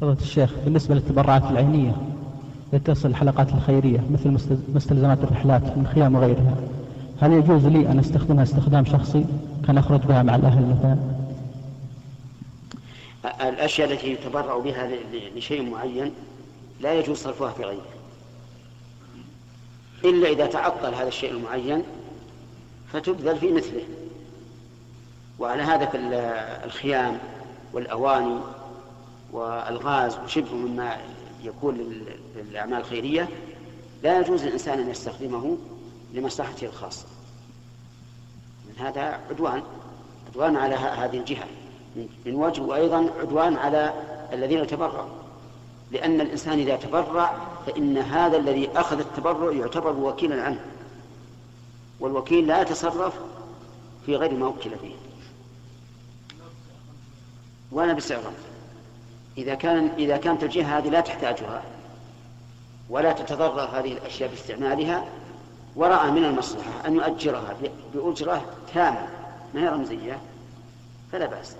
فضيلة الشيخ بالنسبة للتبرعات العينية التي تصل الحلقات الخيرية مثل مستلزمات الرحلات من خيام وغيرها. هل يجوز لي أن أستخدمها استخدام شخصي كان أخرج بها مع الأهل مثلا؟ الأشياء التي يتبرع بها لشيء معين لا يجوز صرفها في غيره. إلا إذا تعطل هذا الشيء المعين فتبذل في مثله. وعلى هذا في الخيام والأواني والغاز وشبه مما يكون للأعمال الخيرية لا يجوز للإنسان أن يستخدمه لمصلحته الخاصة. من هذا عدوان عدوان على هذه الجهة. من وجه وأيضا عدوان على الذين يتبرعوا لأن الإنسان إذا تبرع فإن هذا الذي أخذ التبرع يعتبر وكيلا عنه. والوكيل لا يتصرف في غير ما وكل فيه. ولا باستعراض إذا كان إذا كانت الجهة هذه لا تحتاجها ولا تتضرر هذه الأشياء باستعمالها ورأى من المصلحة أن يؤجرها بأجرة تامة ما هي رمزية؟ فلا بأس.